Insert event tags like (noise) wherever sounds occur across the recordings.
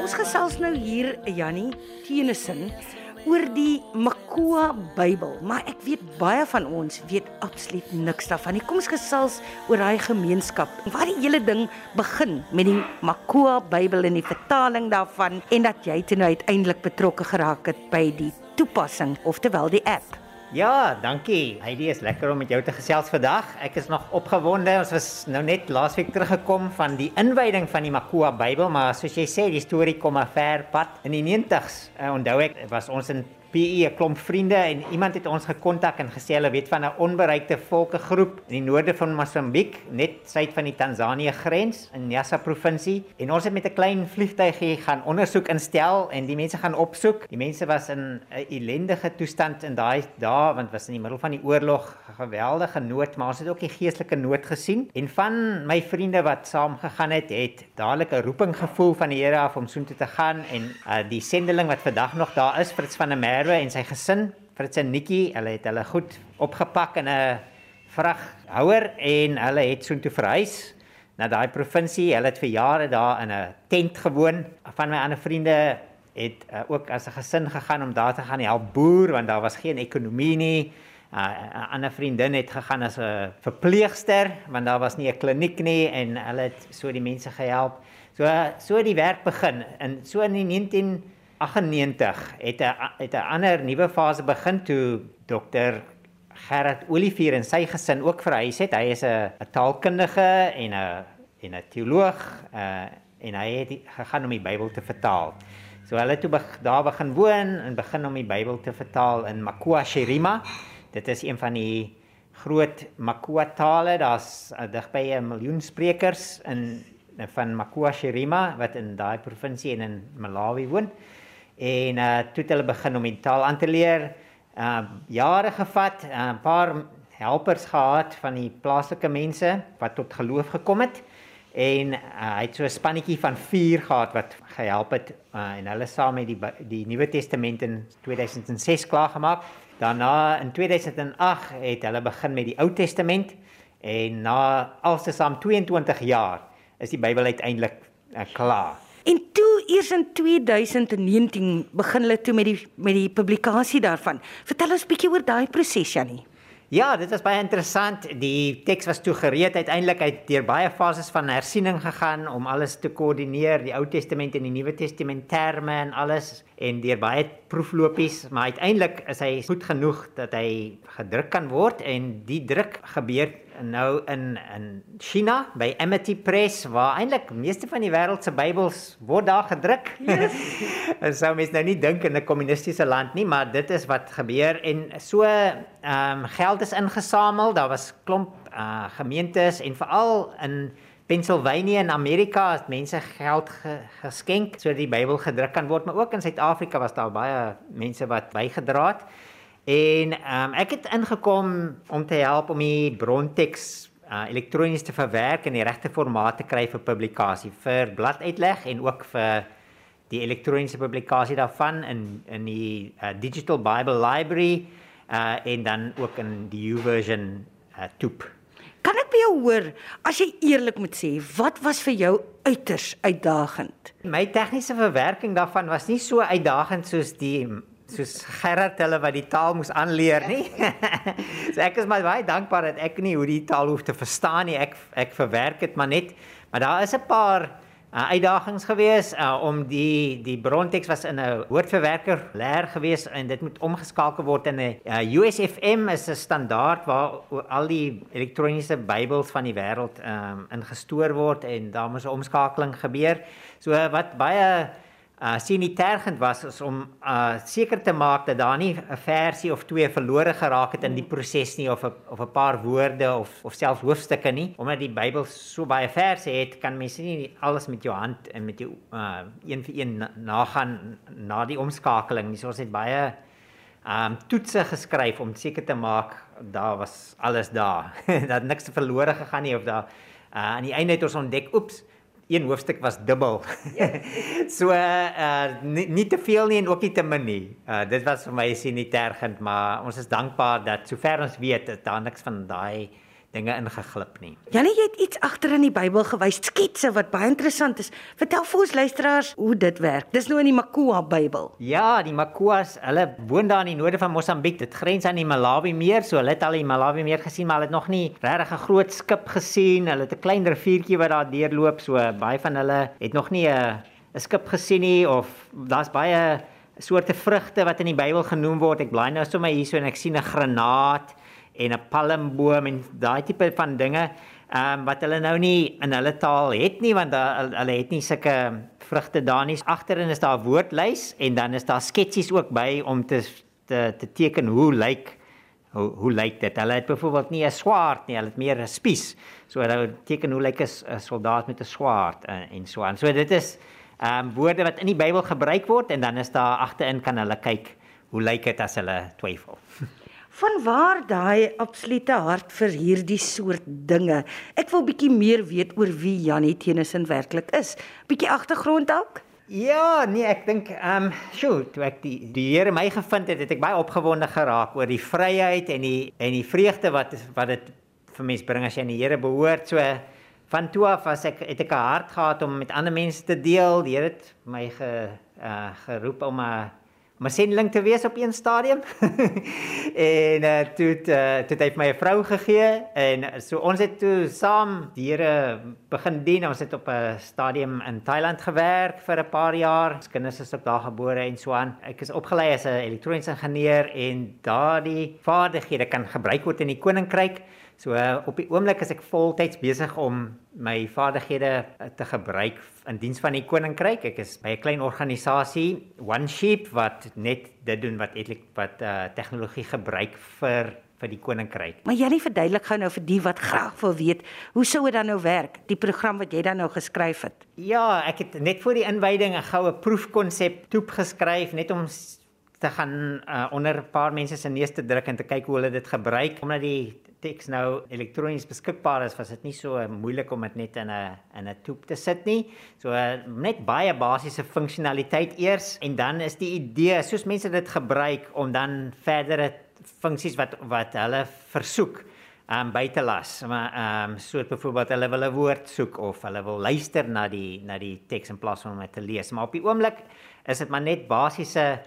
Ons gesels nou hier Jannie Tenison oor die Makua Bybel, maar ek weet baie van ons weet absoluut niks daarvan. Kom ons gesels oor daai gemeenskap. Waar die hele ding begin met die Makua Bybel en die vertaling daarvan en dat jy toe nou uiteindelik betrokke geraak het by die toepassing, oftewel die app. Ja, dankie. Heidi is lekker om met jou te gesels vandag. Ek is nog opgewonde. Ons was nou net laasweek teruggekom van die inwyding van die Makua Bybel, maar soos jy sê, die storie kom 'n ver pad. In die 90's, uh, onthou ek, was ons in PE 'n klomp vriende en iemand het ons gekontak en gesê hulle weet van 'n onbereikte volkegroep in die noorde van Mosambiek, net suid van die Tansanië grens in Nyasa provinsie. En ons het met 'n klein vliegtuigie gaan ondersoek instel en die mense gaan opsoek. Die mense was in 'n ellendige toestand in daai dae want was in die middel van die oorlog, geweldige nood, maar ons het ook die geestelike nood gesien. En van my vriende wat saam gegaan het, het dadelik 'n roeping gevoel van die Here af om soontoe te gaan en uh, die sendeling wat vandag nog daar is, Fritz van der Merwe Merwe en sy gesin, Fritz en Nikki, hulle het hulle goed opgepak in 'n vraghouer en hulle het soontoe verhuis na daai provinsie. Hulle het vir jare daar in 'n tent gewoon. Van my ander vriende het uh, ook as 'n gesin gegaan om daar te gaan help boer want daar was geen ekonomie nie. Uh, 'n ander vriendin het gegaan as 'n verpleegster want daar was nie 'n kliniek nie en hulle het so die mense gehelp. So so die werk begin in so in die 19 98 het 'n het 'n ander nuwe fase begin toe dokter Gerard Olivier en sy gesin ook verhuis het. Hy is 'n 'n taalkundige en 'n en 'n teoloog uh en hy het gegaan om die Bybel te vertaal. So hulle toe be, daar begin woon en begin om die Bybel te vertaal in Makua Shirima. Dit is een van die groot Makua tale. Daar's uh, digby 'n miljoen sprekers in van Makua Shirima wat in daai provinsie en in Malawi woon en uh toe het hulle begin om die taal aan te leer. Uh jare gevat, 'n uh, paar helpers gehad van die plaaslike mense wat tot geloof gekom het en uh, hy het so 'n spannetjie van 4 gehad wat gehelp het uh, en hulle saam met die die Nuwe Testament in 2006 klaar gemaak. Daarna in 2008 het hulle begin met die Ou Testament en na altesaam 22 jaar is die Bybel uiteindelik uh, klaar. En toe eers in 2019 begin hulle toe met die met die publikasie daarvan. Vertel ons bietjie oor daai proses Janie. Ja, dit was baie interessant. Die teks was toe gereed uiteindelik uit deur baie fases van hersiening gegaan om alles te koördineer, die Ou Testament en die Nuwe Testament terme en alles en deur baie proeflopies, maar uiteindelik is hy goed genoeg dat hy gedruk kan word en die druk gebeur nou in in China by Amity Press waar eintlik meeste van die wêreld se Bybels word daar gedruk. Yes. (laughs) en sou mens nou nie dink in 'n kommunistiese land nie, maar dit is wat gebeur en so ehm um, geld is ingesamel. Daar was klomp uh gemeentes en veral in Pennsylvania in Amerika het mense geld ge, geskenk sodat die Bybel gedruk kan word, maar ook in Suid-Afrika was daar baie mense wat bygedra het. En um, ek het ingekom om te help om die bronteks uh, elektronies te verwerk in die regte formaat te kry vir publikasie vir bladuitleg en ook vir die elektroniese publikasie daarvan in in die uh, Digital Bible Library uh, en dan ook in die YouVersion uh, toep. Kan ek by jou hoor as jy eerlik moet sê, wat was vir jou uiters uitdagend? My tegniese verwerking daarvan was nie so uitdagend soos die soos Gerard hulle wat die taal moes aanleer nie. (laughs) so ek is maar baie dankbaar dat ek nie hoe die taal hoef te verstaan nie. Ek ek verwerk dit maar net. Maar daar is 'n paar uh, uitdagings gewees uh, om die die bronteks was in 'n woordverwerker leer gewees en dit moet omgeskakel word in 'n uh, USFM is 'n standaard waar al die elektroniese Bybels van die wêreld um, ingestoor word en daar moet 'n omskakeling gebeur. So wat baie uh sien nie tergend was is om uh seker te maak dat daar nie 'n versie of twee verlore geraak het in die proses nie of 'n of 'n paar woorde of of selfs hoofstukke nie. Omdat die Bybel so baie verse het kan mens nie alles met jou hand en met jou uh een vir een nagaan na die omskakeling nie. So ons het baie um toetse geskryf om seker te maak daar was alles daar. (laughs) Dat niks verlore gegaan nie of daar uh aan die einde het ons ontdek oeps een hoofstuk was dubbel. (laughs) so uh nie, nie te veel nie en ook nie te min nie. Uh dit was vir my sien nie tergend, maar ons is dankbaar dat sover ons weet, daar niks van daai dinge ingeglip nie. Janie, jy het iets agter in die Bybel gewys, sketse wat baie interessant is. Vertel vir ons luisteraars hoe dit werk. Dis nou in die Makua Bybel. Ja, die Makuas, hulle woon daar in die noorde van Mosambiek. Dit grens aan die Malawi meer, so hulle het al die Malawi meer gesien, maar hulle het nog nie regtig 'n groot skip gesien. Hulle het 'n klein riviertjie wat daar deurloop, so baie van hulle het nog nie 'n 'n skip gesien nie of daar's baie soorte vrugte wat in die Bybel genoem word. Ek blaai nou sommer hierso en ek sien 'n granaat en 'n palmboom en daai tipe van dinge ehm um, wat hulle nou nie in hulle taal het nie want hulle het nie sulke vrugte daar nie. Agterin is daar 'n woordlys en dan is daar sketsies ook by om te te, te teken hoe lyk hoe hoe lyk dit? Hulle het byvoorbeeld nie 'n swaard nie, hulle het meer 'n spies. So hulle teken hoe lyk 'n soldaat met 'n swaard en, eh, en so aan. So dit is ehm um, woorde wat in die Bybel gebruik word en dan is daar agterin kan hulle kyk hoe lyk dit as hulle twyfel. (laughs) Van waar daai absolute hart vir hierdie soort dinge? Ek wil bietjie meer weet oor wie Janie Tennyson werklik is. Bietjie agtergrond dalk? Ja, nee, ek dink ehm um, sjoe, toe ek die die Here my gevind het, het ek baie opgewonde geraak oor die vryheid en die en die vreugde wat wat dit vir mens bring as jy aan die Here behoort. So van toe af as ek het ek 'n hart gehad om met ander mense te deel. Die Here het my ge uh, geroep om 'n sendeling te wees op een stadium. (laughs) en uh, toe uh, toe het hy my 'n vrou gegee en so ons het toe saam die Here begin dien. Ons het op 'n stadium in Thailand gewerk vir 'n paar jaar. Ons kinders is ook daar gebore en so aan. Ek is opgelei as 'n elektroniese ingenieur en daardie vaardighede kan gebruik word in die koninkryk. So uh, op die oomblik is ek voltyds besig om my vaardighede uh, te gebruik in diens van die koninkryk. Ek is by 'n klein organisasie, One Sheep wat net dit doen wat eintlik wat uh, tegnologie gebruik vir vir die koninkryk. Maar jy nie verduidelik gou nou vir die wat graag wil weet, hoe sou dit dan nou werk, die program wat jy dan nou geskryf het? Ja, ek het net voor die inwyding 'n goue proefkonsep toep geskryf net om te gaan uh, onder 'n paar mense se neus te druk en te kyk hoe hulle dit gebruik omdat die teks nou elektronies beskikbaar is, was dit nie so moeilik om dit net in 'n in 'n toep te sit nie. So net baie basiese funksionaliteit eers en dan is die idee soos mense dit gebruik om dan verdere funksies wat wat hulle versoek um by te las. Maar um soos byvoorbeeld hulle wil 'n woord soek of hulle wil luister na die na die teks in plaas van om dit te lees. Maar op die oomblik is dit maar net basiese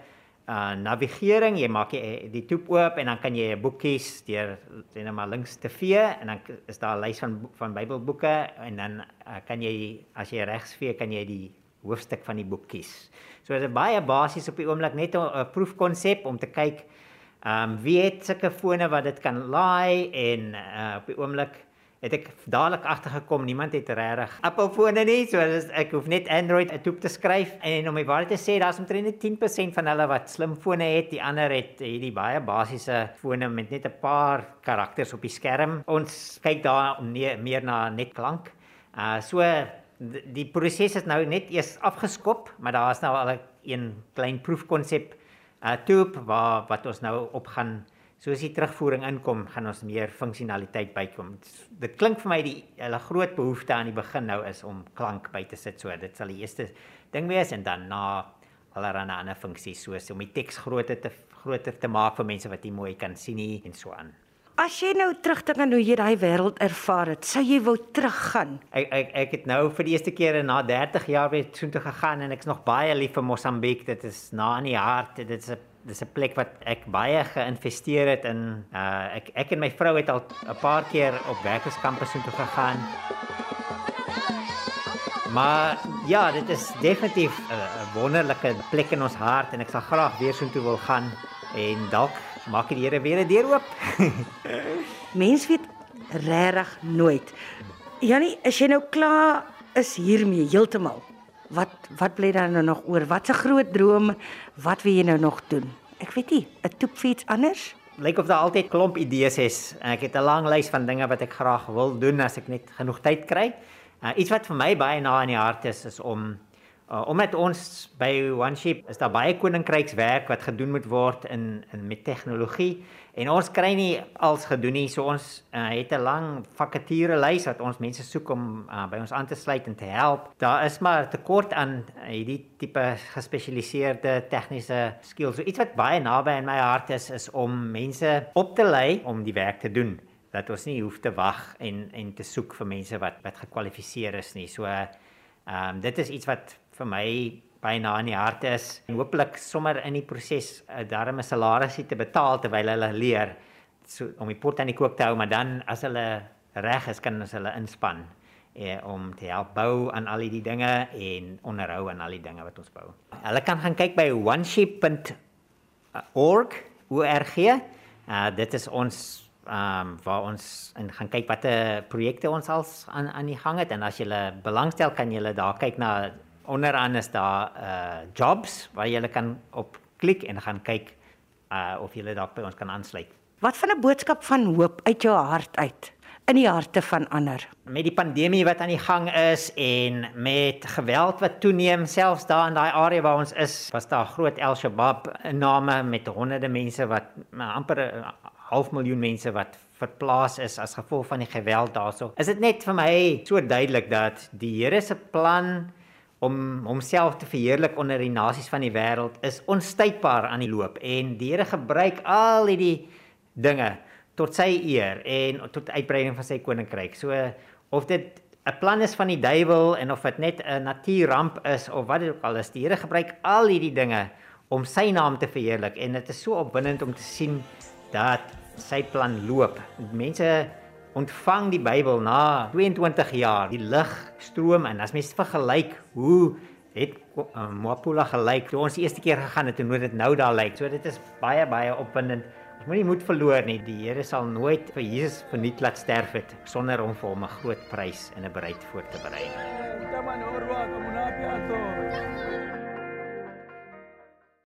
uh navigering, jy maak jy die toep oop en dan kan jy 'n boek kies deur net nou maar links te vee en dan is daar 'n lys van van Bybelboeke en dan uh, kan jy as jy regs vee kan jy die hoofstuk van die boek kies. So dit is baie basies op die oomblik net 'n proefkonsep om te kyk ehm um, wie het sulke fone wat dit kan laai en uh, op die oomblik het ek dadelik agtergekom niemand het regtig Apple fone nie so ek hoef net Android toe te skryf en om my waarheid te sê daar's omtrent net 10% van hulle wat slim fone het die ander het hierdie baie basiese fone met net 'n paar karakters op die skerm. Ons kyk daar nee, meer na net klank uh so die proses is nou net eers afgeskop maar daar's nou al 'n klein proefkonsep uh toep waar wat ons nou op gaan So as die terugvoering inkom, gaan ons meer funksionaliteit bykom. Dit klink vir my die hulle groot behoefte aan die begin nou is om klank by te sit. So dit sal die eerste ding wees en dan na allerlei ander funksies soos om die teks groter te groter te maak vir mense wat nie mooi kan sien nie en so aan. As jy nou terugdink aan hoe jy daai wêreld ervaar het, sou jy wou teruggaan? Ek ek ek het nou vir die eerste keer na 30 jaar weer soontoe gegaan en ek's nog baie lief vir Mosambiek. Dit is na in die hart. Dit is 'n dis 'n plek wat ek baie geïnvesteer het in uh ek ek en my vrou het al 'n paar keer op werkerskampe so toe gegaan. Maar ja, dit is definitief 'n wonderlike plek in ons hart en ek sal graag weer so toe wil gaan en dalk maak die Here weer 'n deur oop. (laughs) (laughs) Mens weet regtig nooit. Jannie, as jy nou klaar is hiermee heeltemal wat wat bly dan nou nog oor? Wat 'n groot droom? Wat wil jy nou nog doen? Ek weet nie, 'n toepfiets anders? Lyk of daar altyd klomp idees is. Ek het 'n lang lys van dinge wat ek graag wil doen as ek net genoeg tyd kry. Uh, iets wat vir my baie na in die hart is is om Uh, omdat ons by One Sheep is daar baie koninkrykswerk wat gedoen moet word in in met tegnologie en ons kry nie als gedoen nie. So ons uh, het 'n lang vakature lys wat ons mense soek om uh, by ons aan te sluit en te help. Daar is maar tekort aan hierdie tipe gespesialiseerde tegniese skills. So iets wat baie naby aan my hart is is om mense op te lei om die werk te doen dat ons nie hoef te wag en en te soek vir mense wat wat gekwalifiseer is nie. So ehm um, dit is iets wat vir my baie na in die hart is en hooplik sommer in die proses 'n uh, darme salarisie te betaal terwyl hulle leer so om die pot aan die kook te hou maar dan as hulle reg is kan ons hulle inspann eh, om te help bou aan al die dinge en onderhou aan al die dinge wat ons bou. Hulle kan gaan kyk by oneship.org org. Uh, dit is ons ehm um, waar ons en gaan kyk watter projekte ons al aan aan die gang het en as jy belangstel kan jy daar kyk na onderaan is daar uh jobs waar jy kan op klik en gaan kyk uh of jy dalk by ons kan aansluit. Wat van 'n boodskap van hoop uit jou hart uit in die harte van ander? Met die pandemie wat aan die gang is en met geweld wat toeneem selfs daar in daai area waar ons is, was daar groot El Shabab name met honderde mense wat amper 'n half miljoen mense wat verplaas is as gevolg van die geweld daarso. Is dit net vir my so duidelik dat die Here se plan om homself te verheerlik onder die nasies van die wêreld is onstuitbaar aan die loop en die Here gebruik al hierdie dinge tot sy eer en tot uitbreiding van sy koninkryk. So of dit 'n plan is van die duiwel en of dit net 'n natuurramp is of wat dit ook al is, die Here gebruik al hierdie dinge om sy naam te verheerlik en dit is so opwindend om te sien dat sy plan loop. Mense ontvang die Bybel na 22 jaar. Die lig stroom in. As mens vergelyk hoe het uh, Mapula gelyk toe ons die eerste keer gegaan het en hoe dit nou daar lyk. So dit is baie baie opwindend. Ons moenie moed verloor nie. Die Here sal nooit vir Jesus verniet laat sterf het sonder om vir hom 'n groot prys en 'n bereid voor te berei. Kom